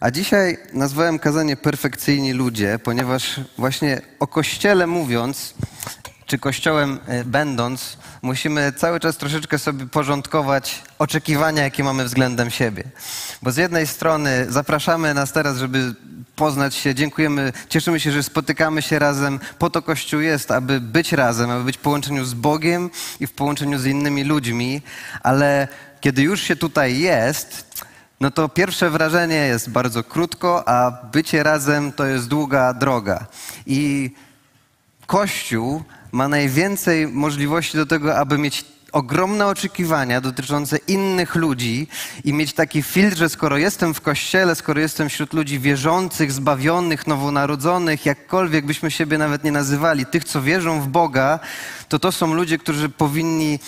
A dzisiaj nazwałem kazanie Perfekcyjni ludzie, ponieważ właśnie o Kościele mówiąc, czy Kościołem e, będąc, musimy cały czas troszeczkę sobie porządkować oczekiwania, jakie mamy względem siebie. Bo z jednej strony zapraszamy nas teraz, żeby poznać się, dziękujemy, cieszymy się, że spotykamy się razem. Po to Kościół jest, aby być razem, aby być w połączeniu z Bogiem i w połączeniu z innymi ludźmi, ale kiedy już się tutaj jest, no to pierwsze wrażenie jest bardzo krótko, a bycie razem to jest długa droga. I Kościół ma najwięcej możliwości do tego, aby mieć ogromne oczekiwania dotyczące innych ludzi i mieć taki filtr, że skoro jestem w kościele, skoro jestem wśród ludzi wierzących, zbawionych, nowonarodzonych, jakkolwiek byśmy siebie nawet nie nazywali, tych, co wierzą w Boga, to to są ludzie, którzy powinni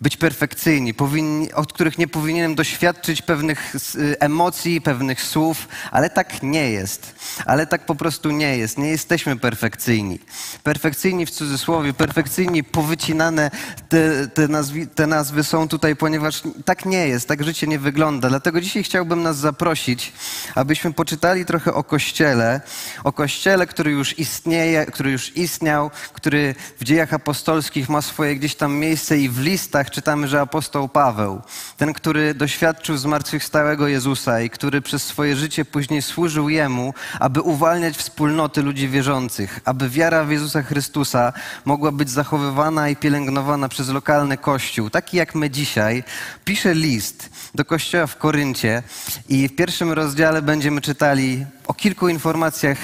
być perfekcyjni, powinni, od których nie powinienem doświadczyć pewnych y, emocji, pewnych słów, ale tak nie jest. Ale tak po prostu nie jest. Nie jesteśmy perfekcyjni. Perfekcyjni w cudzysłowie, perfekcyjni, powycinane te, te, te nazwy są tutaj, ponieważ tak nie jest, tak życie nie wygląda. Dlatego dzisiaj chciałbym nas zaprosić, abyśmy poczytali trochę o Kościele, o Kościele, który już istnieje, który już istniał, który w dziejach apostolskich ma swoje gdzieś tam miejsce i w listach czytamy, że apostoł Paweł, ten, który doświadczył zmartwychwstałego Jezusa i który przez swoje życie później służył Jemu, aby uwalniać wspólnoty ludzi wierzących, aby wiara w Jezusa Chrystusa mogła być zachowywana i pielęgnowana przez lokalny kościół, taki jak my dzisiaj, pisze list do kościoła w Koryncie i w pierwszym rozdziale będziemy czytali o kilku informacjach,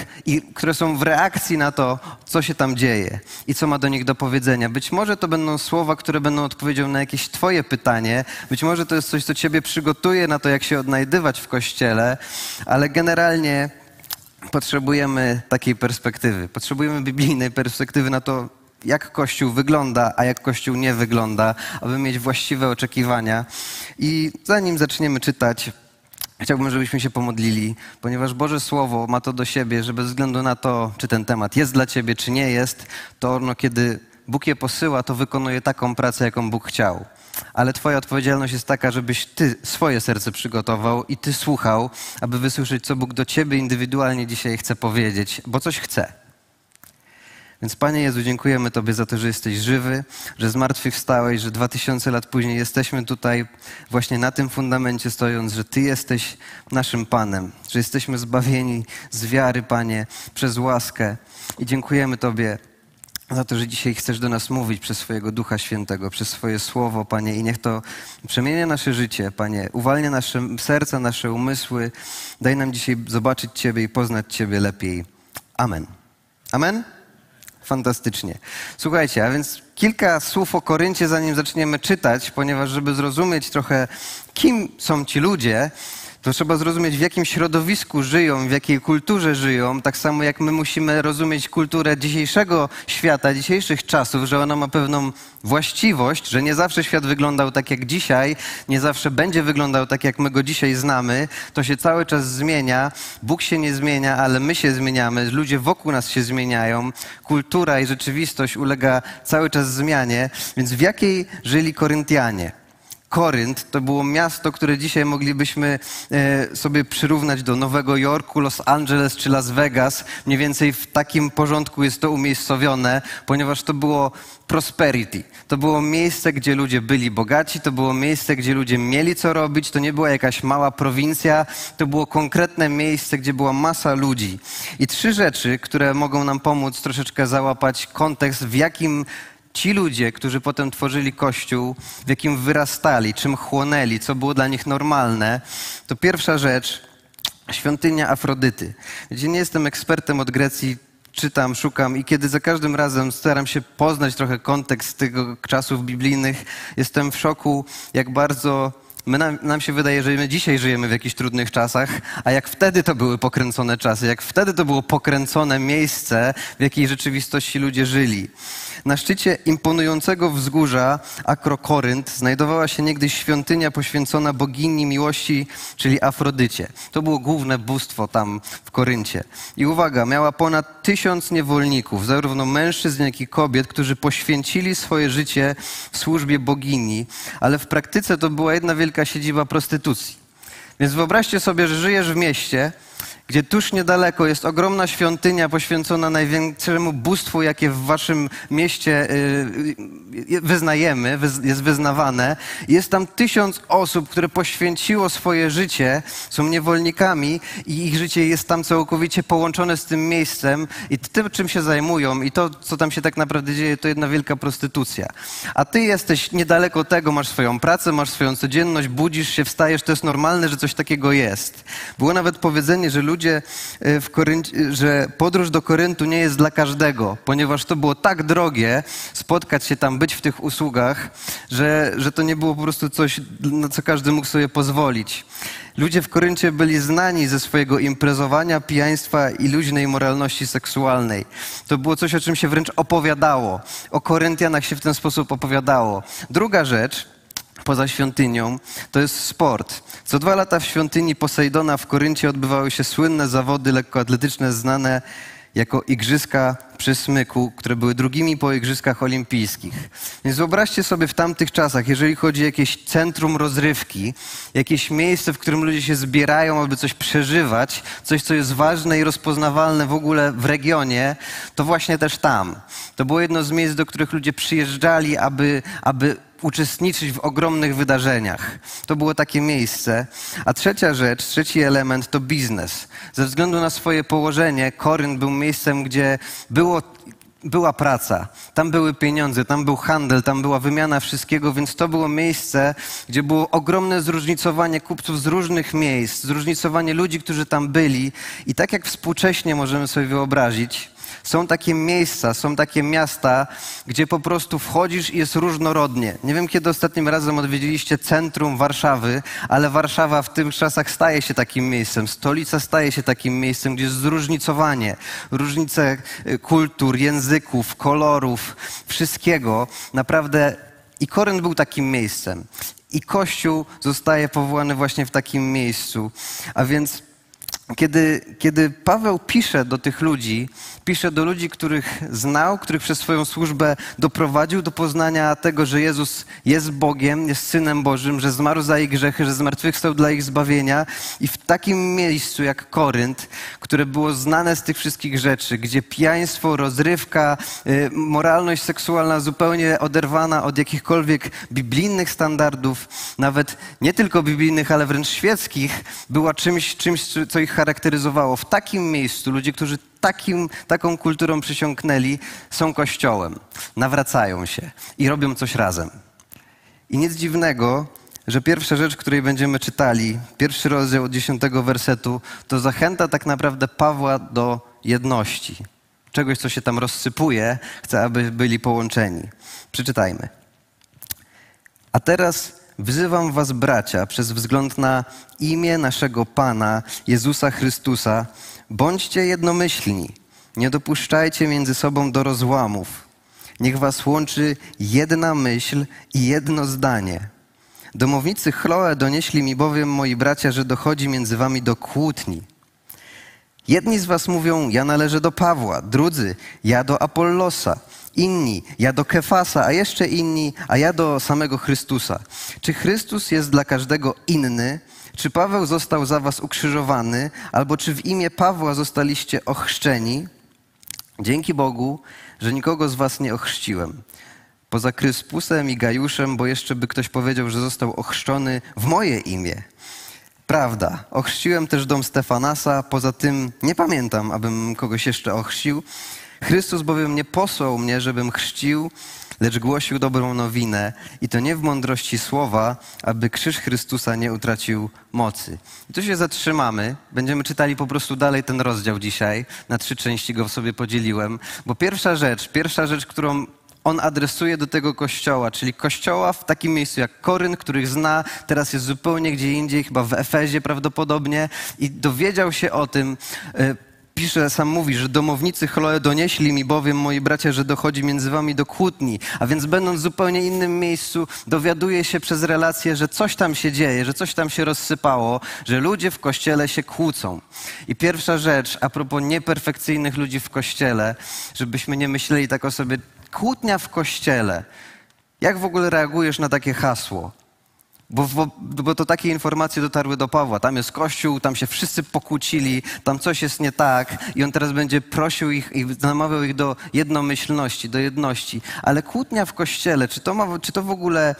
które są w reakcji na to, co się tam dzieje i co ma do nich do powiedzenia. Być może to będą słowa, które będą odpowiedzią na jakieś Twoje pytanie, być może to jest coś, co Ciebie przygotuje na to, jak się odnajdywać w kościele, ale generalnie potrzebujemy takiej perspektywy. Potrzebujemy biblijnej perspektywy na to, jak Kościół wygląda, a jak Kościół nie wygląda, aby mieć właściwe oczekiwania. I zanim zaczniemy czytać, Chciałbym, żebyśmy się pomodlili, ponieważ Boże Słowo ma to do siebie, że bez względu na to, czy ten temat jest dla Ciebie, czy nie jest, to no, kiedy Bóg je posyła, to wykonuje taką pracę, jaką Bóg chciał. Ale Twoja odpowiedzialność jest taka, żebyś Ty swoje serce przygotował i Ty słuchał, aby wysłyszeć, co Bóg do Ciebie indywidualnie dzisiaj chce powiedzieć, bo coś chce. Więc Panie Jezu, dziękujemy Tobie za to, że jesteś żywy, że zmartwychwstałeś, że dwa tysiące lat później jesteśmy tutaj właśnie na tym fundamencie stojąc, że Ty jesteś naszym Panem, że jesteśmy zbawieni z wiary, Panie, przez łaskę. I dziękujemy Tobie za to, że dzisiaj chcesz do nas mówić przez swojego Ducha Świętego, przez swoje Słowo, Panie, i niech to przemienia nasze życie, Panie, uwalnia nasze serca, nasze umysły. Daj nam dzisiaj zobaczyć Ciebie i poznać Ciebie lepiej. Amen. Amen? Fantastycznie. Słuchajcie, a więc kilka słów o Koryncie, zanim zaczniemy czytać, ponieważ żeby zrozumieć trochę, kim są ci ludzie, to trzeba zrozumieć, w jakim środowisku żyją, w jakiej kulturze żyją, tak samo jak my musimy rozumieć kulturę dzisiejszego świata, dzisiejszych czasów, że ona ma pewną właściwość, że nie zawsze świat wyglądał tak jak dzisiaj, nie zawsze będzie wyglądał tak, jak my go dzisiaj znamy. To się cały czas zmienia. Bóg się nie zmienia, ale my się zmieniamy, ludzie wokół nas się zmieniają, kultura i rzeczywistość ulega cały czas zmianie. Więc w jakiej żyli Koryntianie? Korynt to było miasto, które dzisiaj moglibyśmy e, sobie przyrównać do Nowego Jorku, Los Angeles czy Las Vegas. Mniej więcej w takim porządku jest to umiejscowione, ponieważ to było prosperity. To było miejsce, gdzie ludzie byli bogaci, to było miejsce, gdzie ludzie mieli co robić, to nie była jakaś mała prowincja, to było konkretne miejsce, gdzie była masa ludzi. I trzy rzeczy, które mogą nam pomóc troszeczkę załapać kontekst, w jakim ci ludzie, którzy potem tworzyli Kościół, w jakim wyrastali, czym chłonęli, co było dla nich normalne, to pierwsza rzecz, świątynia Afrodyty. Gdzie nie jestem ekspertem od Grecji, czytam, szukam i kiedy za każdym razem staram się poznać trochę kontekst tego czasów biblijnych, jestem w szoku, jak bardzo My nam, nam, się wydaje, że my dzisiaj żyjemy w jakichś trudnych czasach, a jak wtedy to były pokręcone czasy, jak wtedy to było pokręcone miejsce, w jakiej rzeczywistości ludzie żyli. Na szczycie imponującego wzgórza Akrokorynt znajdowała się niegdyś świątynia poświęcona bogini miłości, czyli Afrodycie. To było główne bóstwo tam w Koryncie. I uwaga, miała ponad tysiąc niewolników, zarówno mężczyzn, jak i kobiet, którzy poświęcili swoje życie w służbie bogini, ale w praktyce to była jedna wielka siedziba prostytucji. Więc wyobraźcie sobie, że żyjesz w mieście, gdzie tuż niedaleko jest ogromna świątynia poświęcona największemu bóstwu, jakie w waszym mieście y, y, wyznajemy, jest wyznawane. Jest tam tysiąc osób, które poświęciło swoje życie, są niewolnikami i ich życie jest tam całkowicie połączone z tym miejscem i tym, czym się zajmują i to, co tam się tak naprawdę dzieje, to jedna wielka prostytucja. A ty jesteś niedaleko tego, masz swoją pracę, masz swoją codzienność, budzisz się, wstajesz, to jest normalne, że coś takiego jest. Było nawet powiedzenie, że ludzie e, w Koryncie, że podróż do Koryntu nie jest dla każdego, ponieważ to było tak drogie spotkać się tam, być w tych usługach, że, że to nie było po prostu coś, na co każdy mógł sobie pozwolić. Ludzie w Koryncie byli znani ze swojego imprezowania, pijaństwa i luźnej moralności seksualnej. To było coś, o czym się wręcz opowiadało. O Koryntianach się w ten sposób opowiadało. Druga rzecz, poza świątynią, to jest sport. Co dwa lata w świątyni Posejdona w Koryncie odbywały się słynne zawody lekkoatletyczne znane jako igrzyska przy smyku, które były drugimi po igrzyskach olimpijskich. Więc wyobraźcie sobie w tamtych czasach, jeżeli chodzi o jakieś centrum rozrywki, jakieś miejsce, w którym ludzie się zbierają, aby coś przeżywać, coś, co jest ważne i rozpoznawalne w ogóle w regionie, to właśnie też tam. To było jedno z miejsc, do których ludzie przyjeżdżali, aby, aby uczestniczyć w ogromnych wydarzeniach. To było takie miejsce. A trzecia rzecz, trzeci element to biznes. Ze względu na swoje położenie, Koryn był miejscem, gdzie było była praca, tam były pieniądze, tam był handel, tam była wymiana wszystkiego, więc to było miejsce, gdzie było ogromne zróżnicowanie kupców z różnych miejsc, zróżnicowanie ludzi, którzy tam byli. I tak jak współcześnie możemy sobie wyobrazić, są takie miejsca, są takie miasta, gdzie po prostu wchodzisz i jest różnorodnie. Nie wiem, kiedy ostatnim razem odwiedziliście centrum Warszawy, ale Warszawa w tych czasach staje się takim miejscem. Stolica staje się takim miejscem, gdzie jest zróżnicowanie, różnice y, kultur, języków, kolorów, wszystkiego. Naprawdę i Korynt był takim miejscem. I Kościół zostaje powołany właśnie w takim miejscu. A więc kiedy, kiedy Paweł pisze do tych ludzi, pisze do ludzi, których znał, których przez swoją służbę doprowadził do poznania tego, że Jezus jest Bogiem, jest Synem Bożym, że zmarł za ich grzechy, że zmartwychwstał dla ich zbawienia. I w takim miejscu jak Korynt, które było znane z tych wszystkich rzeczy, gdzie pijaństwo, rozrywka, y, moralność seksualna zupełnie oderwana od jakichkolwiek biblijnych standardów, nawet nie tylko biblijnych, ale wręcz świeckich, była czymś, czymś co ich charakteryzowało. W takim miejscu ludzie, którzy takim, taką kulturą przysiągnęli, są kościołem, nawracają się i robią coś razem. I nic dziwnego, że pierwsza rzecz, której będziemy czytali, pierwszy rozdział od dziesiątego wersetu, to zachęta tak naprawdę Pawła do jedności. Czegoś, co się tam rozsypuje, chce, aby byli połączeni. Przeczytajmy. A teraz Wzywam was, bracia, przez wzgląd na imię naszego Pana, Jezusa Chrystusa, bądźcie jednomyślni. Nie dopuszczajcie między sobą do rozłamów. Niech was łączy jedna myśl i jedno zdanie. Domownicy Chloe donieśli mi bowiem, moi bracia, że dochodzi między wami do kłótni. Jedni z was mówią, ja należę do Pawła, drudzy, ja do Apollosa, inni, ja do Kefasa, a jeszcze inni, a ja do samego Chrystusa. Czy Chrystus jest dla każdego inny? Czy Paweł został za was ukrzyżowany? Albo czy w imię Pawła zostaliście ochrzczeni? Dzięki Bogu, że nikogo z was nie ochrzciłem. Poza Kryspusem i Gajuszem, bo jeszcze by ktoś powiedział, że został ochrzczony w moje imię. Prawda, ochrzciłem też dom Stefanasa, poza tym nie pamiętam, abym kogoś jeszcze ochrzcił. Chrystus bowiem nie posłał mnie, żebym chrzcił, lecz głosił dobrą nowinę i to nie w mądrości słowa, aby krzyż Chrystusa nie utracił mocy. I tu się zatrzymamy. Będziemy czytali po prostu dalej ten rozdział dzisiaj. Na trzy części go sobie podzieliłem, bo pierwsza rzecz, pierwsza rzecz, którą on adresuje do tego kościoła, czyli kościoła w takim miejscu jak Koryn, których zna, teraz jest zupełnie gdzie indziej, chyba w Efezie prawdopodobnie, i dowiedział się o tym. Pisze, sam mówi, że domownicy Chloe donieśli mi bowiem, moi bracia, że dochodzi między wami do kłótni. A więc będąc w zupełnie innym miejscu, dowiaduje się przez relacje, że coś tam się dzieje, że coś tam się rozsypało, że ludzie w kościele się kłócą. I pierwsza rzecz, a propos nieperfekcyjnych ludzi w kościele, żebyśmy nie myśleli tak o sobie, kłótnia w kościele. Jak w ogóle reagujesz na takie hasło? Bo, bo, bo to takie informacje dotarły do Pawła. Tam jest kościół, tam się wszyscy pokłócili, tam coś jest nie tak i on teraz będzie prosił ich i namawiał ich do jednomyślności, do jedności. Ale kłótnia w kościele, czy to, ma, czy to w ogóle,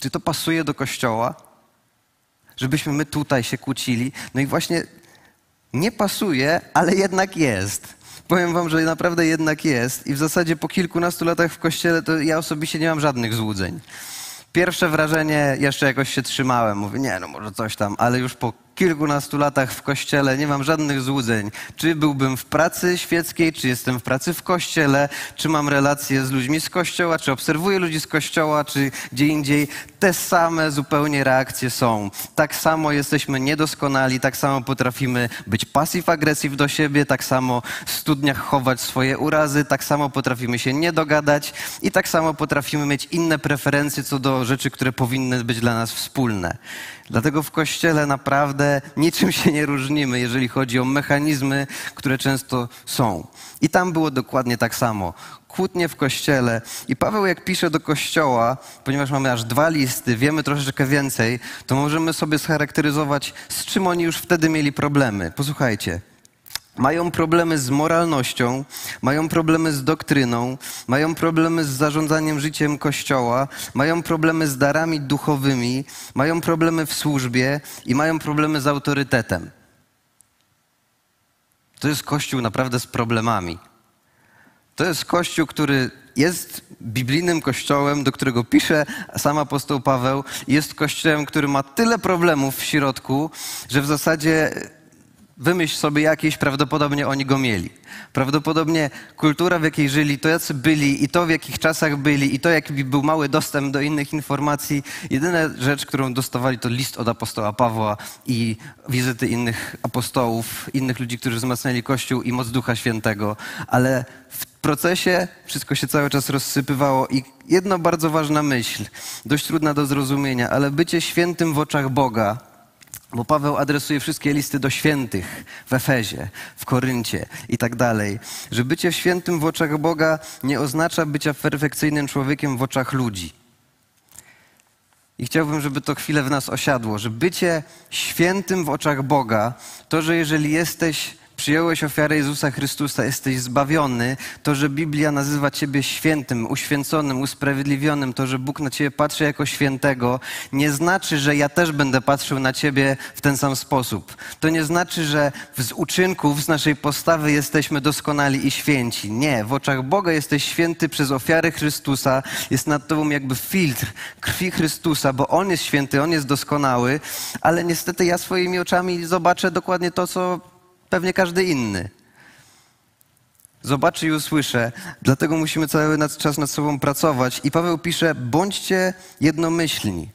czy to pasuje do kościoła? Żebyśmy my tutaj się kłócili? No i właśnie nie pasuje, ale jednak jest. Powiem wam, że naprawdę jednak jest i w zasadzie po kilkunastu latach w kościele to ja osobiście nie mam żadnych złudzeń. Pierwsze wrażenie, jeszcze jakoś się trzymałem. Mówię, nie, no może coś tam, ale już po kilkunastu latach w kościele nie mam żadnych złudzeń. Czy byłbym w pracy świeckiej, czy jestem w pracy w kościele, czy mam relacje z ludźmi z kościoła, czy obserwuję ludzi z kościoła, czy gdzie indziej. Te same zupełnie reakcje są. Tak samo jesteśmy niedoskonali, tak samo potrafimy być pasyw-agresyw do siebie, tak samo w studniach chować swoje urazy, tak samo potrafimy się nie dogadać i tak samo potrafimy mieć inne preferencje co do rzeczy, które powinny być dla nas wspólne. Dlatego w Kościele naprawdę niczym się nie różnimy, jeżeli chodzi o mechanizmy, które często są. I tam było dokładnie tak samo. Kłótnie w Kościele. I Paweł jak pisze do Kościoła, ponieważ mamy aż dwa listy, wiemy troszeczkę więcej, to możemy sobie scharakteryzować, z czym oni już wtedy mieli problemy. Posłuchajcie mają problemy z moralnością, mają problemy z doktryną, mają problemy z zarządzaniem życiem Kościoła, mają problemy z darami duchowymi, mają problemy w służbie i mają problemy z autorytetem. To jest Kościół naprawdę z problemami. To jest Kościół, który jest biblijnym kościołem, do którego pisze sam apostoł Paweł. Jest kościołem, który ma tyle problemów w środku, że w zasadzie Wymyśl sobie jakieś, prawdopodobnie oni go mieli. Prawdopodobnie kultura, w jakiej żyli, to jacy byli i to, w jakich czasach byli i to, jaki był mały dostęp do innych informacji. Jedyna rzecz, którą dostawali, to list od apostoła Pawła i wizyty innych apostołów, innych ludzi, którzy wzmacniali Kościół i moc Ducha Świętego. Ale w procesie wszystko się cały czas rozsypywało i jedna bardzo ważna myśl, dość trudna do zrozumienia, ale bycie świętym w oczach Boga bo Paweł adresuje wszystkie listy do świętych w Efezie, w Koryncie i tak dalej. Że bycie świętym w oczach Boga nie oznacza bycia perfekcyjnym człowiekiem w oczach ludzi. I chciałbym, żeby to chwilę w nas osiadło, że bycie świętym w oczach Boga, to, że jeżeli jesteś przyjąłeś ofiarę Jezusa Chrystusa, jesteś zbawiony, to, że Biblia nazywa Ciebie świętym, uświęconym, usprawiedliwionym, to, że Bóg na Ciebie patrzy jako świętego, nie znaczy, że ja też będę patrzył na Ciebie w ten sam sposób. To nie znaczy, że z uczynków, z naszej postawy jesteśmy doskonali i święci. Nie, w oczach Boga jesteś święty przez ofiarę Chrystusa, jest nad Tobą jakby filtr krwi Chrystusa, bo On jest święty, On jest doskonały, ale niestety ja swoimi oczami zobaczę dokładnie to, co pewnie każdy inny. Zobaczy i usłyszę, dlatego musimy cały czas nad sobą pracować. I Paweł pisze: bądźcie jednomyślni.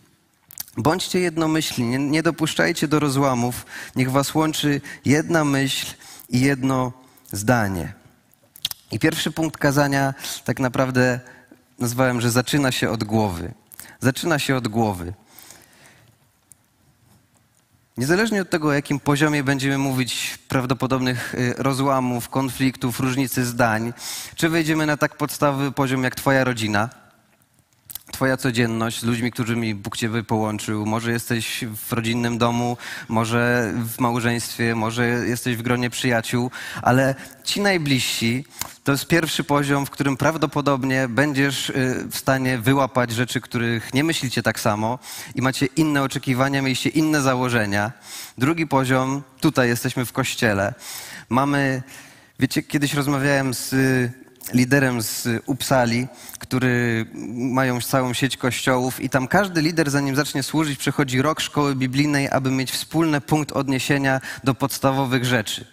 Bądźcie jednomyślni, nie, nie dopuszczajcie do rozłamów, niech was łączy jedna myśl i jedno zdanie. I pierwszy punkt kazania tak naprawdę nazwałem, że zaczyna się od głowy. Zaczyna się od głowy. Niezależnie od tego, o jakim poziomie będziemy mówić prawdopodobnych y, rozłamów, konfliktów, różnicy zdań, czy wejdziemy na tak podstawowy poziom jak Twoja rodzina, Twoja codzienność z ludźmi, którymi Bóg Cię połączył. Może jesteś w rodzinnym domu, może w małżeństwie, może jesteś w gronie przyjaciół, ale ci najbliżsi to jest pierwszy poziom, w którym prawdopodobnie będziesz y, w stanie wyłapać rzeczy, których nie myślicie tak samo i macie inne oczekiwania, mieliście inne założenia. Drugi poziom, tutaj jesteśmy w kościele. Mamy, wiecie, kiedyś rozmawiałem z liderem z Upsali, który mają całą sieć kościołów i tam każdy lider, zanim zacznie służyć, przechodzi rok szkoły biblijnej, aby mieć wspólny punkt odniesienia do podstawowych rzeczy.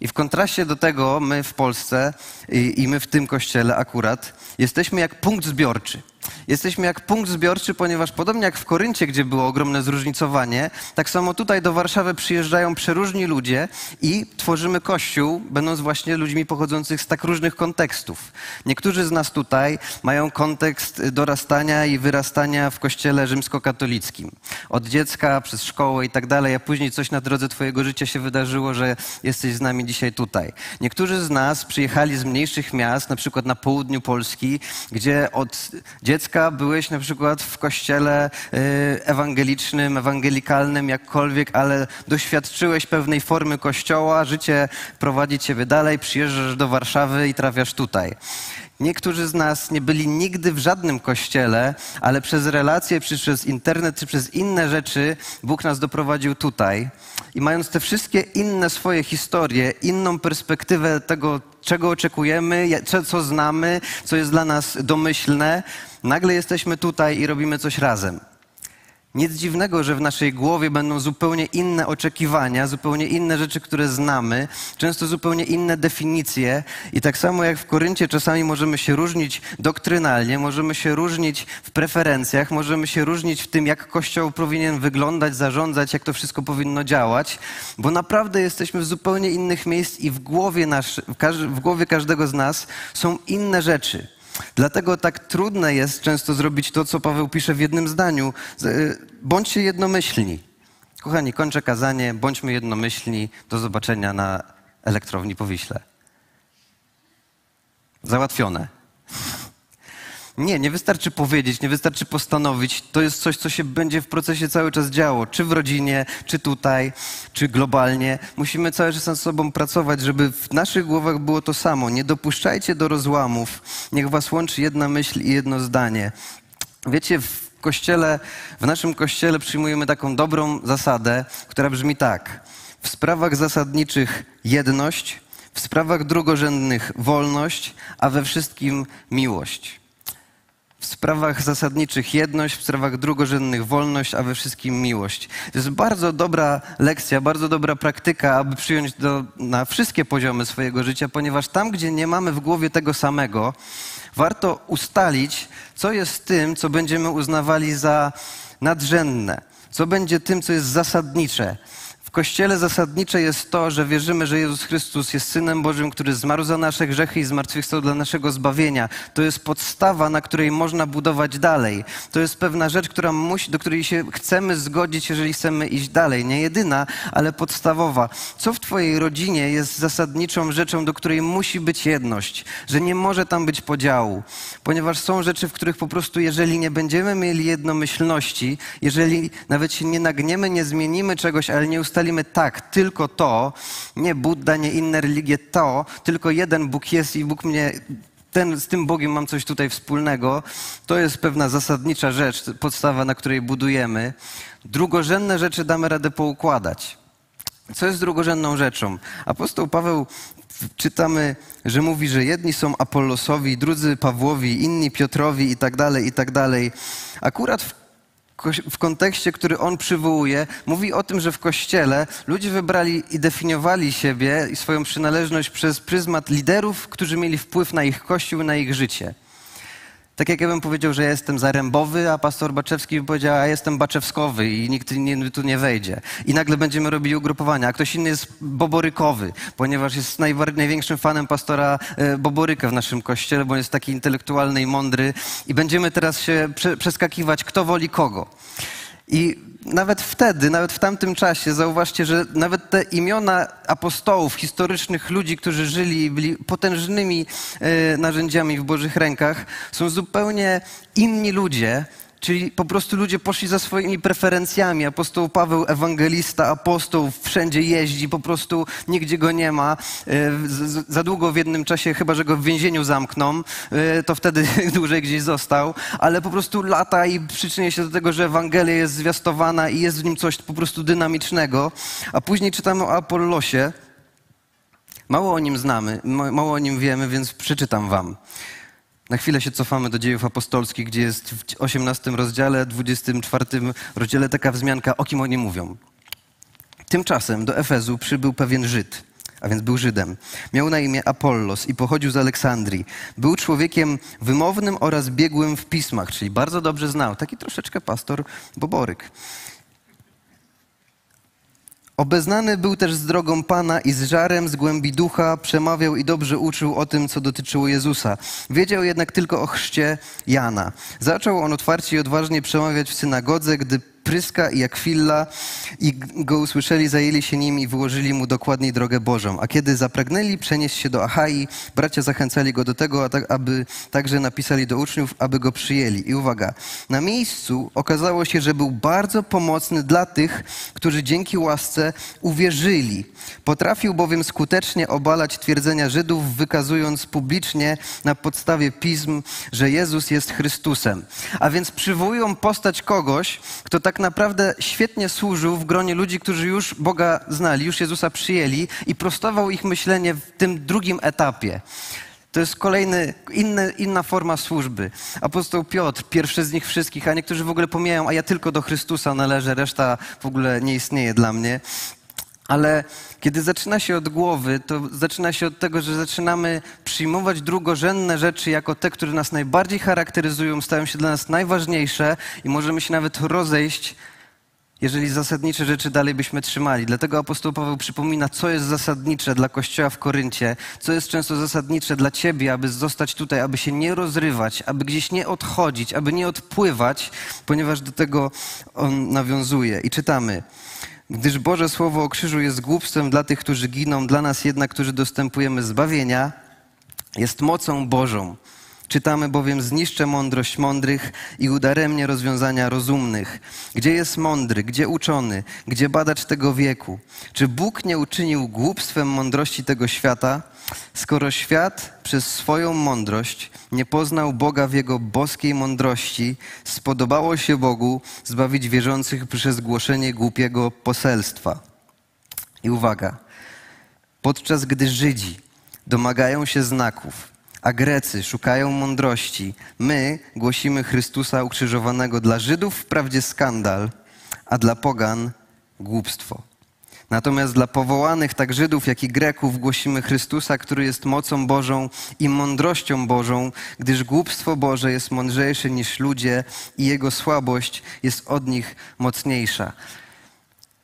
I w kontraście do tego my w Polsce i, i my w tym kościele akurat jesteśmy jak punkt zbiorczy. Jesteśmy jak punkt zbiorczy, ponieważ podobnie jak w Koryncie, gdzie było ogromne zróżnicowanie, tak samo tutaj do Warszawy przyjeżdżają przeróżni ludzie i tworzymy kościół, będąc właśnie ludźmi pochodzących z tak różnych kontekstów. Niektórzy z nas tutaj mają kontekst dorastania i wyrastania w kościele rzymskokatolickim. Od dziecka, przez szkołę i tak dalej, a później coś na drodze twojego życia się wydarzyło, że jesteś z nami dzisiaj tutaj. Niektórzy z nas przyjechali z mniejszych miast, na przykład na południu Polski, gdzie od dziecka dziecka byłeś na przykład w kościele y, ewangelicznym, ewangelikalnym, jakkolwiek, ale doświadczyłeś pewnej formy kościoła, życie prowadzi ciebie dalej, przyjeżdżasz do Warszawy i trafiasz tutaj. Niektórzy z nas nie byli nigdy w żadnym kościele, ale przez relacje, czy przez internet, czy przez inne rzeczy Bóg nas doprowadził tutaj. I mając te wszystkie inne swoje historie, inną perspektywę tego, czego oczekujemy, co znamy, co jest dla nas domyślne, nagle jesteśmy tutaj i robimy coś razem. Nic dziwnego, że w naszej głowie będą zupełnie inne oczekiwania, zupełnie inne rzeczy, które znamy, często zupełnie inne definicje. I tak samo jak w Koryncie czasami możemy się różnić doktrynalnie, możemy się różnić w preferencjach, możemy się różnić w tym, jak Kościół powinien wyglądać, zarządzać, jak to wszystko powinno działać, bo naprawdę jesteśmy w zupełnie innych miejsc i w głowie, nasz, w głowie każdego z nas są inne rzeczy. Dlatego tak trudne jest często zrobić to, co Paweł pisze w jednym zdaniu. Y, bądźcie jednomyślni. Kochani, kończę kazanie, bądźmy jednomyślni. Do zobaczenia na elektrowni po Wiśle. Załatwione. Nie, nie wystarczy powiedzieć, nie wystarczy postanowić. To jest coś, co się będzie w procesie cały czas działo, czy w rodzinie, czy tutaj, czy globalnie. Musimy cały czas nad sobą pracować, żeby w naszych głowach było to samo. Nie dopuszczajcie do rozłamów. Niech was łączy jedna myśl i jedno zdanie. Wiecie, w kościele, w naszym kościele przyjmujemy taką dobrą zasadę, która brzmi tak. W sprawach zasadniczych jedność, w sprawach drugorzędnych wolność, a we wszystkim miłość. W sprawach zasadniczych jedność, w sprawach drugorzędnych wolność, a we wszystkim miłość. To jest bardzo dobra lekcja, bardzo dobra praktyka, aby przyjąć do, na wszystkie poziomy swojego życia, ponieważ tam, gdzie nie mamy w głowie tego samego, warto ustalić, co jest tym, co będziemy uznawali za nadrzędne, co będzie tym, co jest zasadnicze, w Kościele zasadnicze jest to, że wierzymy, że Jezus Chrystus jest Synem Bożym, który zmarł za nasze grzechy i zmartwychwstał dla naszego zbawienia. To jest podstawa, na której można budować dalej. To jest pewna rzecz, która musi, do której się chcemy zgodzić, jeżeli chcemy iść dalej. Nie jedyna, ale podstawowa. Co w Twojej rodzinie jest zasadniczą rzeczą, do której musi być jedność? Że nie może tam być podziału. Ponieważ są rzeczy, w których po prostu, jeżeli nie będziemy mieli jednomyślności, jeżeli nawet się nie nagniemy, nie zmienimy czegoś, ale nie ustalimy, ustalimy tak, tylko to, nie Buddha, nie inne religie, to, tylko jeden Bóg jest i Bóg mnie ten, z tym Bogiem mam coś tutaj wspólnego. To jest pewna zasadnicza rzecz, podstawa, na której budujemy. Drugorzędne rzeczy damy radę poukładać. Co jest drugorzędną rzeczą? Apostoł Paweł czytamy, że mówi, że jedni są Apollosowi, drudzy Pawłowi, inni Piotrowi i tak dalej, i tak dalej. Akurat w w kontekście, który on przywołuje, mówi o tym, że w kościele ludzie wybrali i definiowali siebie i swoją przynależność przez pryzmat liderów, którzy mieli wpływ na ich kościół, na ich życie. Tak jak ja bym powiedział, że ja jestem zarębowy, a pastor Baczewski by powiedział, a jestem baczewskowy i nikt nie, tu nie wejdzie. I nagle będziemy robili ugrupowania. A ktoś inny jest boborykowy, ponieważ jest największym fanem pastora e, Boboryka w naszym kościele, bo jest taki intelektualny i mądry. I będziemy teraz się przeskakiwać, kto woli kogo. I nawet wtedy, nawet w tamtym czasie, zauważcie, że nawet te imiona apostołów, historycznych ludzi, którzy żyli i byli potężnymi e, narzędziami w Bożych rękach, są zupełnie inni ludzie, Czyli po prostu ludzie poszli za swoimi preferencjami. Apostoł Paweł, ewangelista, apostoł, wszędzie jeździ, po prostu nigdzie go nie ma. E, za długo w jednym czasie, chyba że go w więzieniu zamkną, e, to wtedy dłużej gdzieś został, ale po prostu lata i przyczynia się do tego, że Ewangelia jest zwiastowana i jest w nim coś po prostu dynamicznego. A później czytamy o Apollosie. Mało o nim znamy, mało o nim wiemy, więc przeczytam wam. Na chwilę się cofamy do dziejów apostolskich, gdzie jest w 18 rozdziale, 24 rozdziale taka wzmianka, o kim oni mówią. Tymczasem do Efezu przybył pewien Żyd, a więc był Żydem. Miał na imię Apollos i pochodził z Aleksandrii. Był człowiekiem wymownym oraz biegłym w pismach, czyli bardzo dobrze znał. Taki troszeczkę pastor Boboryk. Obeznany był też z drogą Pana i z żarem z głębi ducha przemawiał i dobrze uczył o tym, co dotyczyło Jezusa. Wiedział jednak tylko o chrzcie Jana. Zaczął on otwarcie i odważnie przemawiać w synagodze, gdy Pryska i Akwilla i go usłyszeli, zajęli się nim i wyłożyli mu dokładniej drogę Bożą. A kiedy zapragnęli przenieść się do Achai, bracia zachęcali go do tego, tak, aby także napisali do uczniów, aby go przyjęli. I uwaga, na miejscu okazało się, że był bardzo pomocny dla tych, którzy dzięki łasce uwierzyli. Potrafił bowiem skutecznie obalać twierdzenia Żydów, wykazując publicznie na podstawie pism, że Jezus jest Chrystusem. A więc przywołują postać kogoś, kto tak naprawdę świetnie służył w gronie ludzi, którzy już Boga znali, już Jezusa przyjęli i prostował ich myślenie w tym drugim etapie. To jest kolejny, inny, inna forma służby. Apostoł Piotr, pierwszy z nich wszystkich, a niektórzy w ogóle pomijają, a ja tylko do Chrystusa należę, reszta w ogóle nie istnieje dla mnie. Ale kiedy zaczyna się od głowy, to zaczyna się od tego, że zaczynamy przyjmować drugorzędne rzeczy jako te, które nas najbardziej charakteryzują, stają się dla nas najważniejsze i możemy się nawet rozejść, jeżeli zasadnicze rzeczy dalej byśmy trzymali. Dlatego apostoł Paweł przypomina, co jest zasadnicze dla Kościoła w Koryncie, co jest często zasadnicze dla ciebie, aby zostać tutaj, aby się nie rozrywać, aby gdzieś nie odchodzić, aby nie odpływać, ponieważ do tego on nawiązuje. I czytamy. Gdyż Boże Słowo o krzyżu jest głupstwem dla tych, którzy giną, dla nas jednak, którzy dostępujemy zbawienia, jest mocą Bożą. Czytamy bowiem, zniszczę mądrość mądrych i udaremnie rozwiązania rozumnych. Gdzie jest mądry, gdzie uczony, gdzie badacz tego wieku? Czy Bóg nie uczynił głupstwem mądrości tego świata? Skoro świat przez swoją mądrość nie poznał Boga w jego boskiej mądrości, spodobało się Bogu zbawić wierzących przez głoszenie głupiego poselstwa. I uwaga, podczas gdy Żydzi domagają się znaków, a Grecy szukają mądrości, my głosimy Chrystusa ukrzyżowanego dla Żydów wprawdzie skandal, a dla pogan głupstwo. Natomiast dla powołanych tak Żydów, jak i Greków głosimy Chrystusa, który jest mocą Bożą i mądrością Bożą, gdyż głupstwo Boże jest mądrzejsze niż ludzie i jego słabość jest od nich mocniejsza.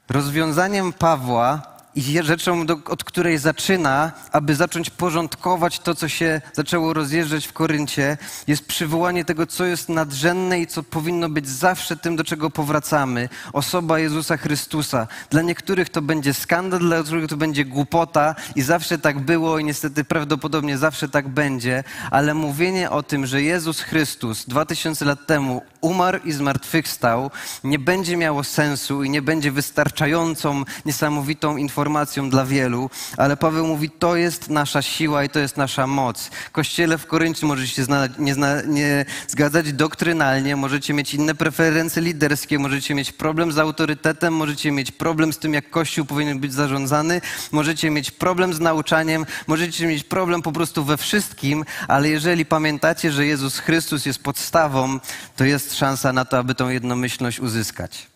Rozwiązaniem Pawła i rzeczą, do, od której zaczyna, aby zacząć porządkować to, co się zaczęło rozjeżdżać w Koryncie, jest przywołanie tego, co jest nadrzędne i co powinno być zawsze tym, do czego powracamy. Osoba Jezusa Chrystusa. Dla niektórych to będzie skandal, dla niektórych to będzie głupota i zawsze tak było i niestety prawdopodobnie zawsze tak będzie, ale mówienie o tym, że Jezus Chrystus dwa tysiące lat temu umarł i zmartwychwstał, nie będzie miało sensu i nie będzie wystarczającą, niesamowitą informacją dla wielu, ale Paweł mówi, to jest nasza siła i to jest nasza moc. Kościele w Koryncie możecie się zna, nie, zna, nie zgadzać doktrynalnie, możecie mieć inne preferencje liderskie, możecie mieć problem z autorytetem, możecie mieć problem z tym, jak Kościół powinien być zarządzany, możecie mieć problem z nauczaniem, możecie mieć problem po prostu we wszystkim, ale jeżeli pamiętacie, że Jezus Chrystus jest podstawą, to jest szansa na to, aby tą jednomyślność uzyskać.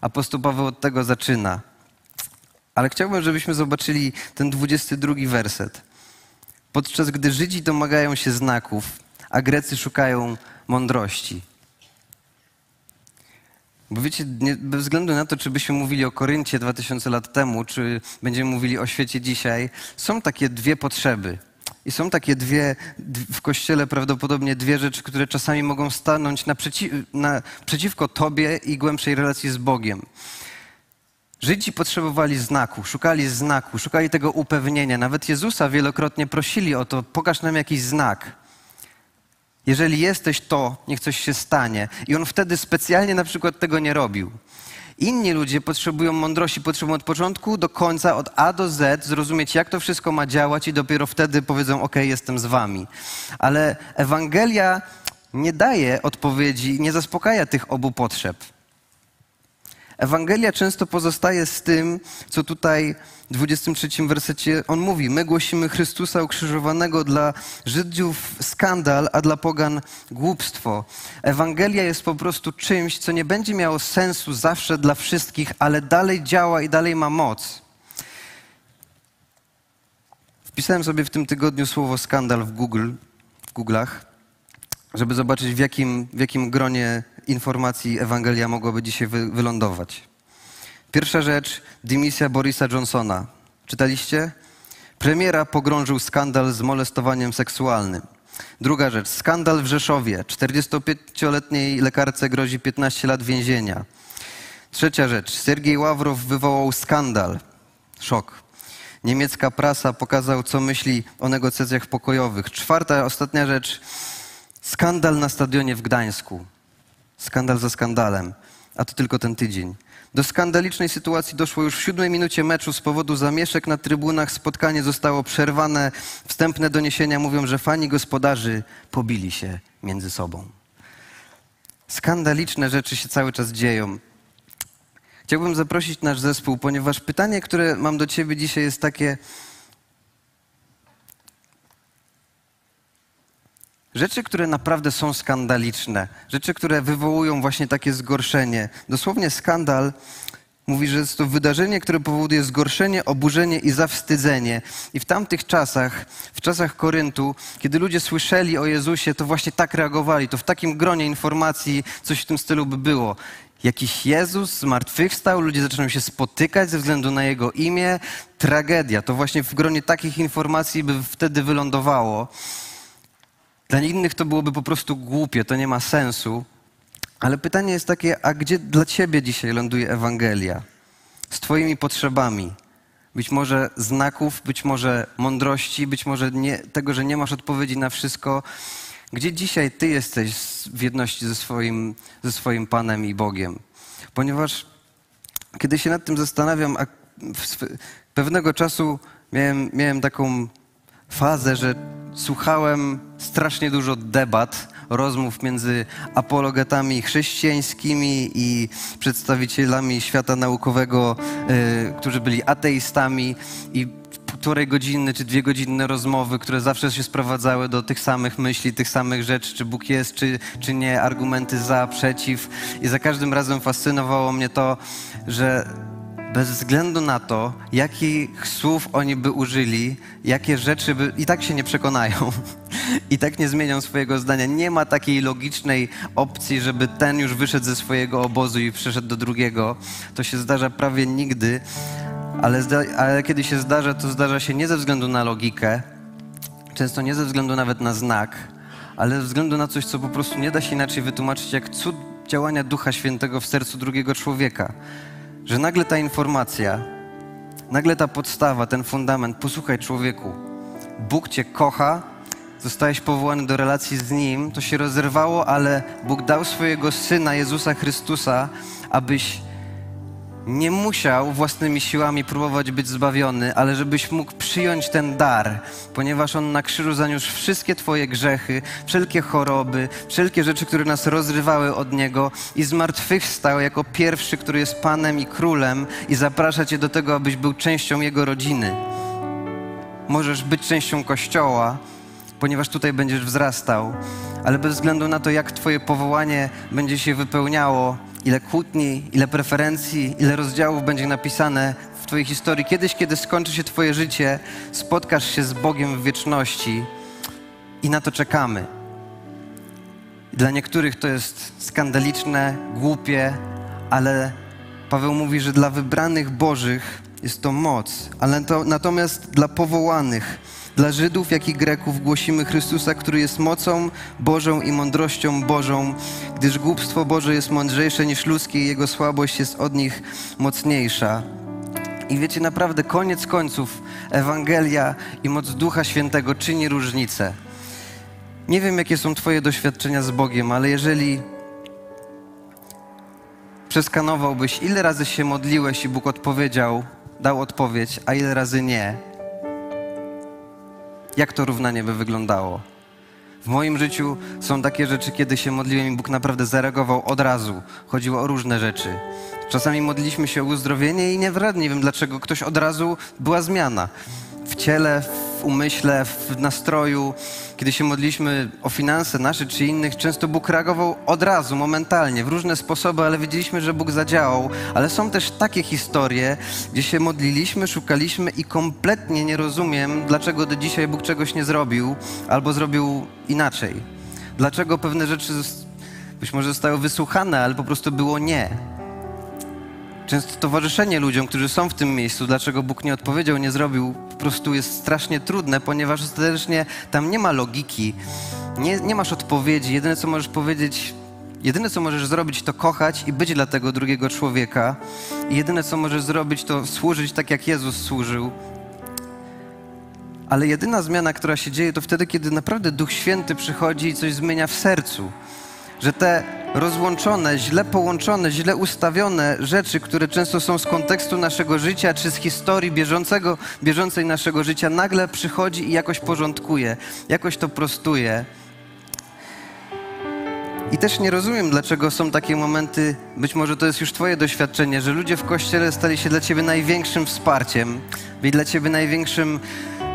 Apostoł Paweł od tego zaczyna. Ale chciałbym, żebyśmy zobaczyli ten 22 werset. Podczas gdy Żydzi domagają się znaków, a Grecy szukają mądrości. Bo wiecie, nie, bez względu na to, czy byśmy mówili o Koryncie 2000 lat temu, czy będziemy mówili o świecie dzisiaj, są takie dwie potrzeby. I są takie dwie, w kościele prawdopodobnie dwie rzeczy, które czasami mogą stanąć naprzeciw, przeciwko Tobie i głębszej relacji z Bogiem. Żydzi potrzebowali znaku, szukali znaku, szukali tego upewnienia. Nawet Jezusa wielokrotnie prosili o to, pokaż nam jakiś znak. Jeżeli jesteś to, niech coś się stanie. I on wtedy specjalnie na przykład tego nie robił. Inni ludzie potrzebują mądrości, potrzebują od początku do końca, od A do Z, zrozumieć, jak to wszystko ma działać, i dopiero wtedy powiedzą: OK, jestem z wami. Ale Ewangelia nie daje odpowiedzi, nie zaspokaja tych obu potrzeb. Ewangelia często pozostaje z tym, co tutaj w 23 wersecie on mówi: My głosimy Chrystusa ukrzyżowanego dla Żydów skandal, a dla pogan głupstwo. Ewangelia jest po prostu czymś, co nie będzie miało sensu zawsze dla wszystkich, ale dalej działa i dalej ma moc. Wpisałem sobie w tym tygodniu słowo skandal w Google, w Google'ach, żeby zobaczyć w jakim, w jakim gronie informacji Ewangelia mogłaby dzisiaj wy, wylądować. Pierwsza rzecz, dymisja Borisa Johnsona. Czytaliście? Premiera pogrążył skandal z molestowaniem seksualnym. Druga rzecz, skandal w Rzeszowie. 45-letniej lekarce grozi 15 lat więzienia. Trzecia rzecz. Sergiej Ławrow wywołał skandal. Szok. Niemiecka prasa pokazał, co myśli o negocjacjach pokojowych. Czwarta, ostatnia rzecz. Skandal na stadionie w Gdańsku. Skandal za skandalem. A to tylko ten tydzień. Do skandalicznej sytuacji doszło już w siódmej minucie meczu z powodu zamieszek na trybunach. Spotkanie zostało przerwane. Wstępne doniesienia mówią, że fani gospodarzy pobili się między sobą. Skandaliczne rzeczy się cały czas dzieją. Chciałbym zaprosić nasz zespół, ponieważ pytanie, które mam do Ciebie dzisiaj jest takie. Rzeczy, które naprawdę są skandaliczne, rzeczy, które wywołują właśnie takie zgorszenie. Dosłownie skandal mówi, że jest to wydarzenie, które powoduje zgorszenie, oburzenie i zawstydzenie. I w tamtych czasach, w czasach Koryntu, kiedy ludzie słyszeli o Jezusie, to właśnie tak reagowali. To w takim gronie informacji coś w tym stylu by było jakiś Jezus zmartwychwstał, ludzie zaczynają się spotykać ze względu na Jego imię. Tragedia. To właśnie w gronie takich informacji by wtedy wylądowało. Dla innych to byłoby po prostu głupie, to nie ma sensu. Ale pytanie jest takie, a gdzie dla Ciebie dzisiaj ląduje Ewangelia? Z Twoimi potrzebami. Być może znaków, być może mądrości, być może nie, tego, że nie masz odpowiedzi na wszystko. Gdzie dzisiaj Ty jesteś w jedności ze swoim, ze swoim Panem i Bogiem? Ponieważ kiedy się nad tym zastanawiam, a pewnego czasu miałem, miałem taką fazę, że słuchałem strasznie dużo debat, rozmów między apologetami chrześcijańskimi i przedstawicielami świata naukowego, y, którzy byli ateistami i półtorej godziny czy dwie godzinne rozmowy, które zawsze się sprowadzały do tych samych myśli, tych samych rzeczy, czy Bóg jest, czy, czy nie, argumenty za, przeciw. I za każdym razem fascynowało mnie to, że bez względu na to, jakich słów oni by użyli, jakie rzeczy by. i tak się nie przekonają. I tak nie zmienią swojego zdania. Nie ma takiej logicznej opcji, żeby ten już wyszedł ze swojego obozu i przeszedł do drugiego. To się zdarza prawie nigdy ale, ale kiedy się zdarza, to zdarza się nie ze względu na logikę, często nie ze względu nawet na znak, ale ze względu na coś, co po prostu nie da się inaczej wytłumaczyć, jak cud działania Ducha Świętego w sercu drugiego człowieka. Że nagle ta informacja, nagle ta podstawa, ten fundament, posłuchaj człowieku, Bóg Cię kocha, zostałeś powołany do relacji z Nim, to się rozerwało, ale Bóg dał swojego Syna, Jezusa Chrystusa, abyś nie musiał własnymi siłami próbować być zbawiony, ale żebyś mógł przyjąć ten dar, ponieważ On na krzyżu zaniósł wszystkie Twoje grzechy, wszelkie choroby, wszelkie rzeczy, które nas rozrywały od Niego i zmartwychwstał jako pierwszy, który jest Panem i Królem i zaprasza Cię do tego, abyś był częścią Jego rodziny. Możesz być częścią Kościoła, ponieważ tutaj będziesz wzrastał, ale bez względu na to, jak Twoje powołanie będzie się wypełniało, ile kłótni, ile preferencji, ile rozdziałów będzie napisane w Twojej historii. Kiedyś, kiedy skończy się Twoje życie, spotkasz się z Bogiem w wieczności i na to czekamy. Dla niektórych to jest skandaliczne, głupie, ale Paweł mówi, że dla wybranych Bożych jest to moc, ale to, natomiast dla powołanych, dla Żydów, jak i Greków głosimy Chrystusa, który jest mocą Bożą i mądrością Bożą, gdyż głupstwo Boże jest mądrzejsze niż ludzkie i jego słabość jest od nich mocniejsza. I wiecie, naprawdę, koniec końców, Ewangelia i moc Ducha Świętego czyni różnicę. Nie wiem, jakie są Twoje doświadczenia z Bogiem, ale jeżeli przeskanowałbyś, ile razy się modliłeś i Bóg odpowiedział, dał odpowiedź, a ile razy nie, jak to równanie by wyglądało. W moim życiu są takie rzeczy, kiedy się modliłem i Bóg naprawdę zareagował od razu. Chodziło o różne rzeczy. Czasami modliliśmy się o uzdrowienie i nie, wiem dlaczego ktoś od razu była zmiana. W ciele, w umyśle, w nastroju. Kiedy się modliliśmy o finanse nasze czy innych, często Bóg reagował od razu, momentalnie, w różne sposoby, ale wiedzieliśmy, że Bóg zadziałał. Ale są też takie historie, gdzie się modliliśmy, szukaliśmy i kompletnie nie rozumiem, dlaczego do dzisiaj Bóg czegoś nie zrobił albo zrobił inaczej. Dlaczego pewne rzeczy być może zostały wysłuchane, ale po prostu było nie. Często towarzyszenie ludziom, którzy są w tym miejscu, dlaczego Bóg nie odpowiedział, nie zrobił, po prostu jest strasznie trudne, ponieważ ostatecznie tam nie ma logiki, nie, nie masz odpowiedzi. Jedyne, co możesz powiedzieć, Jedyne, co możesz zrobić, to kochać i być dla tego drugiego człowieka. I jedyne, co możesz zrobić, to służyć tak, jak Jezus służył. Ale jedyna zmiana, która się dzieje, to wtedy, kiedy naprawdę Duch Święty przychodzi i coś zmienia w sercu. Że te rozłączone, źle połączone, źle ustawione rzeczy, które często są z kontekstu naszego życia czy z historii bieżącego, bieżącej naszego życia, nagle przychodzi i jakoś porządkuje, jakoś to prostuje. I też nie rozumiem, dlaczego są takie momenty, być może to jest już Twoje doświadczenie, że ludzie w kościele stali się dla Ciebie największym wsparciem, byli dla Ciebie największym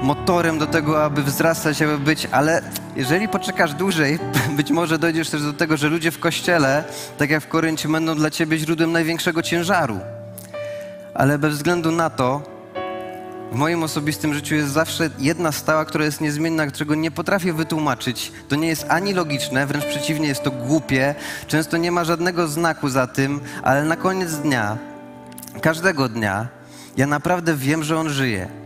motorem do tego, aby wzrastać, aby być, ale jeżeli poczekasz dłużej, być może dojdziesz też do tego, że ludzie w kościele, tak jak w Koryncie, będą dla ciebie źródłem największego ciężaru. Ale bez względu na to, w moim osobistym życiu jest zawsze jedna stała, która jest niezmienna, czego nie potrafię wytłumaczyć. To nie jest ani logiczne, wręcz przeciwnie, jest to głupie. Często nie ma żadnego znaku za tym, ale na koniec dnia, każdego dnia, ja naprawdę wiem, że On żyje.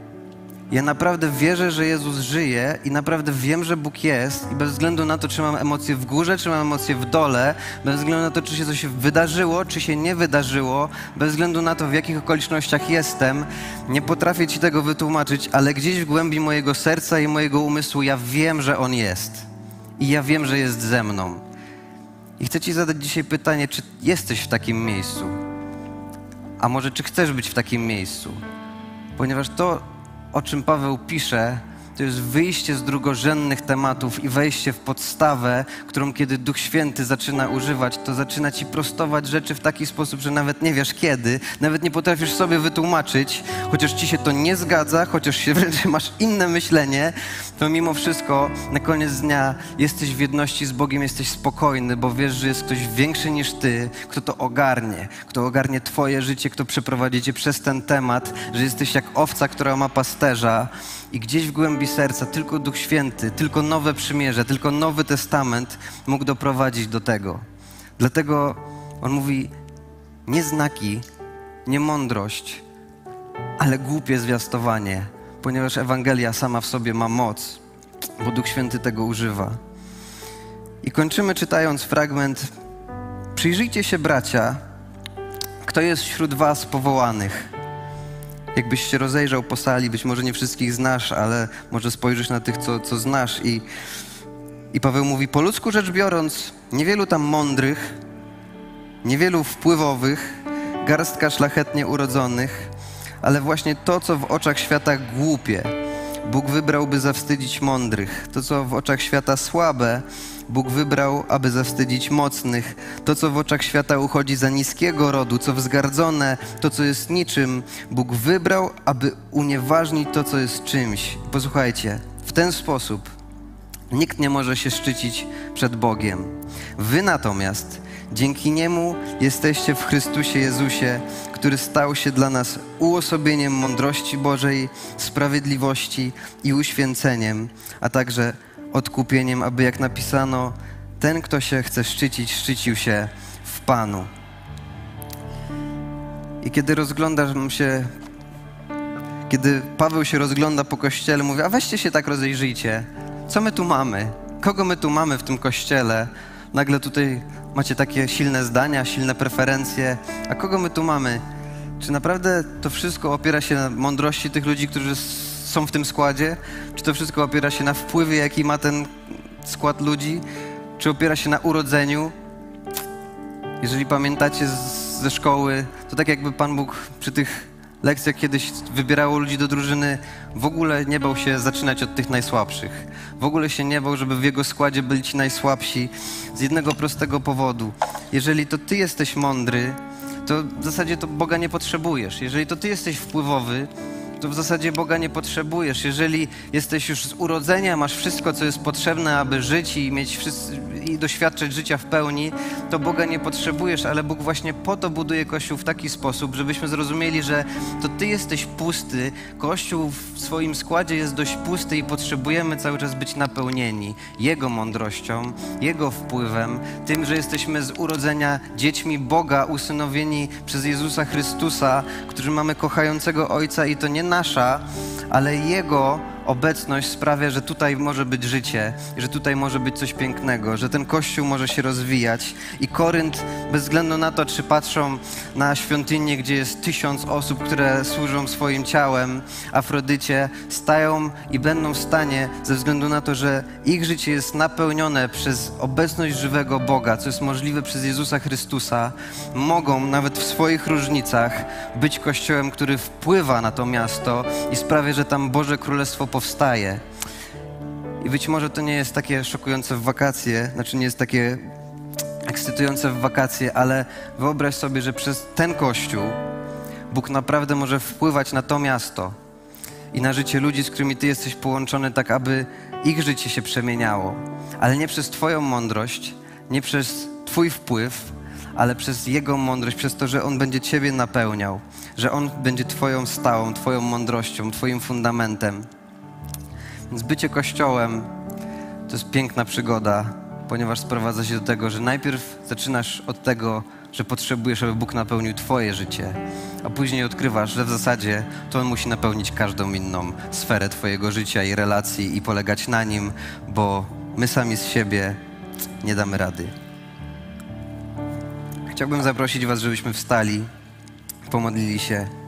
Ja naprawdę wierzę, że Jezus żyje i naprawdę wiem, że Bóg jest i bez względu na to, czy mam emocje w górze, czy mam emocje w dole, bez względu na to, czy się coś wydarzyło, czy się nie wydarzyło, bez względu na to, w jakich okolicznościach jestem, nie potrafię Ci tego wytłumaczyć, ale gdzieś w głębi mojego serca i mojego umysłu ja wiem, że On jest. I ja wiem, że jest ze mną. I chcę Ci zadać dzisiaj pytanie, czy jesteś w takim miejscu? A może czy chcesz być w takim miejscu? Ponieważ to o czym Paweł pisze, to jest wyjście z drugorzędnych tematów i wejście w podstawę, którą kiedy Duch Święty zaczyna używać, to zaczyna ci prostować rzeczy w taki sposób, że nawet nie wiesz kiedy, nawet nie potrafisz sobie wytłumaczyć, chociaż ci się to nie zgadza, chociaż się wręcz masz inne myślenie, to mimo wszystko na koniec dnia jesteś w jedności z Bogiem, jesteś spokojny, bo wiesz, że jest ktoś większy niż ty, kto to ogarnie, kto ogarnie twoje życie, kto przeprowadzi cię przez ten temat, że jesteś jak owca, która ma pasterza i gdzieś w głębi serca tylko Duch Święty, tylko nowe przymierze, tylko Nowy Testament mógł doprowadzić do tego. Dlatego on mówi: nie znaki, nie mądrość, ale głupie zwiastowanie, ponieważ Ewangelia sama w sobie ma moc, bo Duch Święty tego używa. I kończymy czytając fragment: Przyjrzyjcie się, bracia, kto jest wśród Was powołanych jakbyś się rozejrzał po sali, być może nie wszystkich znasz, ale może spojrzysz na tych, co, co znasz. I, I Paweł mówi, po ludzku rzecz biorąc, niewielu tam mądrych, niewielu wpływowych, garstka szlachetnie urodzonych, ale właśnie to, co w oczach świata głupie, Bóg wybrał, by zawstydzić mądrych. To, co w oczach świata słabe, Bóg wybrał, aby zawstydzić mocnych. To, co w oczach świata uchodzi za niskiego rodu, co wzgardzone, to, co jest niczym, Bóg wybrał, aby unieważnić to, co jest czymś. Posłuchajcie, w ten sposób nikt nie może się szczycić przed Bogiem. Wy natomiast dzięki Niemu jesteście w Chrystusie Jezusie, który stał się dla nas uosobieniem mądrości Bożej, sprawiedliwości i uświęceniem, a także odkupieniem, aby jak napisano, ten, kto się chce szczycić, szczycił się w Panu. I kiedy rozglądam się, kiedy Paweł się rozgląda po kościele, mówi, a weźcie się tak rozejrzyjcie, co my tu mamy? Kogo my tu mamy w tym kościele? Nagle tutaj macie takie silne zdania, silne preferencje, a kogo my tu mamy? Czy naprawdę to wszystko opiera się na mądrości tych ludzi, którzy są w tym składzie? Czy to wszystko opiera się na wpływie, jaki ma ten skład ludzi? Czy opiera się na urodzeniu? Jeżeli pamiętacie z, ze szkoły, to tak jakby Pan Bóg przy tych lekcjach kiedyś wybierało ludzi do drużyny, w ogóle nie bał się zaczynać od tych najsłabszych. W ogóle się nie bał, żeby w jego składzie byli ci najsłabsi z jednego prostego powodu. Jeżeli to ty jesteś mądry, to w zasadzie to Boga nie potrzebujesz. Jeżeli to ty jesteś wpływowy, to w zasadzie Boga nie potrzebujesz. Jeżeli jesteś już z urodzenia, masz wszystko, co jest potrzebne, aby żyć i mieć wszyscy, i doświadczać życia w pełni, to Boga nie potrzebujesz, ale Bóg właśnie po to buduje Kościół w taki sposób, żebyśmy zrozumieli, że to Ty jesteś pusty, Kościół w swoim składzie jest dość pusty i potrzebujemy cały czas być napełnieni Jego mądrością, Jego wpływem, tym, że jesteśmy z urodzenia dziećmi Boga, usynowieni przez Jezusa Chrystusa, którzy mamy kochającego Ojca i to nie nasza, ale Jego obecność sprawia, że tutaj może być życie, że tutaj może być coś pięknego, że ten kościół może się rozwijać. I Korynt, bez względu na to, czy patrzą na świątynię, gdzie jest tysiąc osób, które służą swoim ciałem Afrodycie, stają i będą w stanie, ze względu na to, że ich życie jest napełnione przez obecność żywego Boga, co jest możliwe przez Jezusa Chrystusa, mogą nawet w swoich różnicach być kościołem, który wpływa na to miasto i sprawia, że tam Boże Królestwo powstaje. I być może to nie jest takie szokujące w wakacje, znaczy nie jest takie ekscytujące w wakacje, ale wyobraź sobie, że przez ten kościół Bóg naprawdę może wpływać na to miasto i na życie ludzi, z którymi Ty jesteś połączony, tak aby ich życie się przemieniało. Ale nie przez Twoją mądrość, nie przez Twój wpływ, ale przez Jego mądrość, przez to, że On będzie Ciebie napełniał, że On będzie Twoją stałą, Twoją mądrością, Twoim fundamentem. Więc bycie Kościołem to jest piękna przygoda, ponieważ sprowadza się do tego, że najpierw zaczynasz od tego, że potrzebujesz, aby Bóg napełnił Twoje życie, a później odkrywasz, że w zasadzie to On musi napełnić każdą inną sferę Twojego życia i relacji i polegać na Nim, bo my sami z siebie nie damy rady. Chciałbym zaprosić Was, żebyśmy wstali, pomodlili się.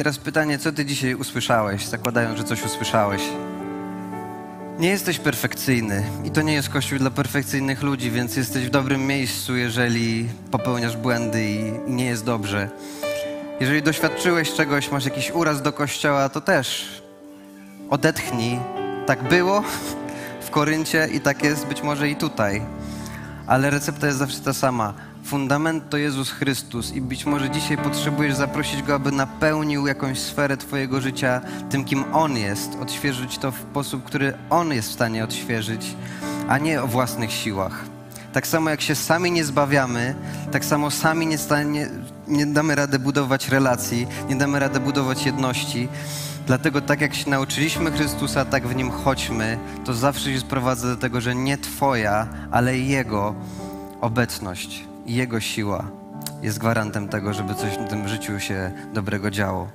Teraz pytanie, co Ty dzisiaj usłyszałeś, zakładając, że coś usłyszałeś. Nie jesteś perfekcyjny i to nie jest kościół dla perfekcyjnych ludzi, więc jesteś w dobrym miejscu, jeżeli popełniasz błędy i, nie jest dobrze. Jeżeli doświadczyłeś czegoś, masz jakiś uraz do kościoła, to też odetchnij. Tak było w Koryncie i tak jest być może i tutaj. Ale recepta jest zawsze ta sama. Fundament to Jezus Chrystus i być może dzisiaj potrzebujesz zaprosić Go, aby napełnił jakąś sferę Twojego życia tym, kim On jest, odświeżyć to w sposób, który On jest w stanie odświeżyć, a nie o własnych siłach. Tak samo jak się sami nie zbawiamy, tak samo sami nie, stanie, nie damy rady budować relacji, nie damy rady budować jedności. Dlatego tak jak się nauczyliśmy Chrystusa, tak w Nim chodźmy. To zawsze się sprowadza do tego, że nie Twoja, ale Jego obecność Jego siła jest gwarantem tego, żeby coś w tym życiu się dobrego działo.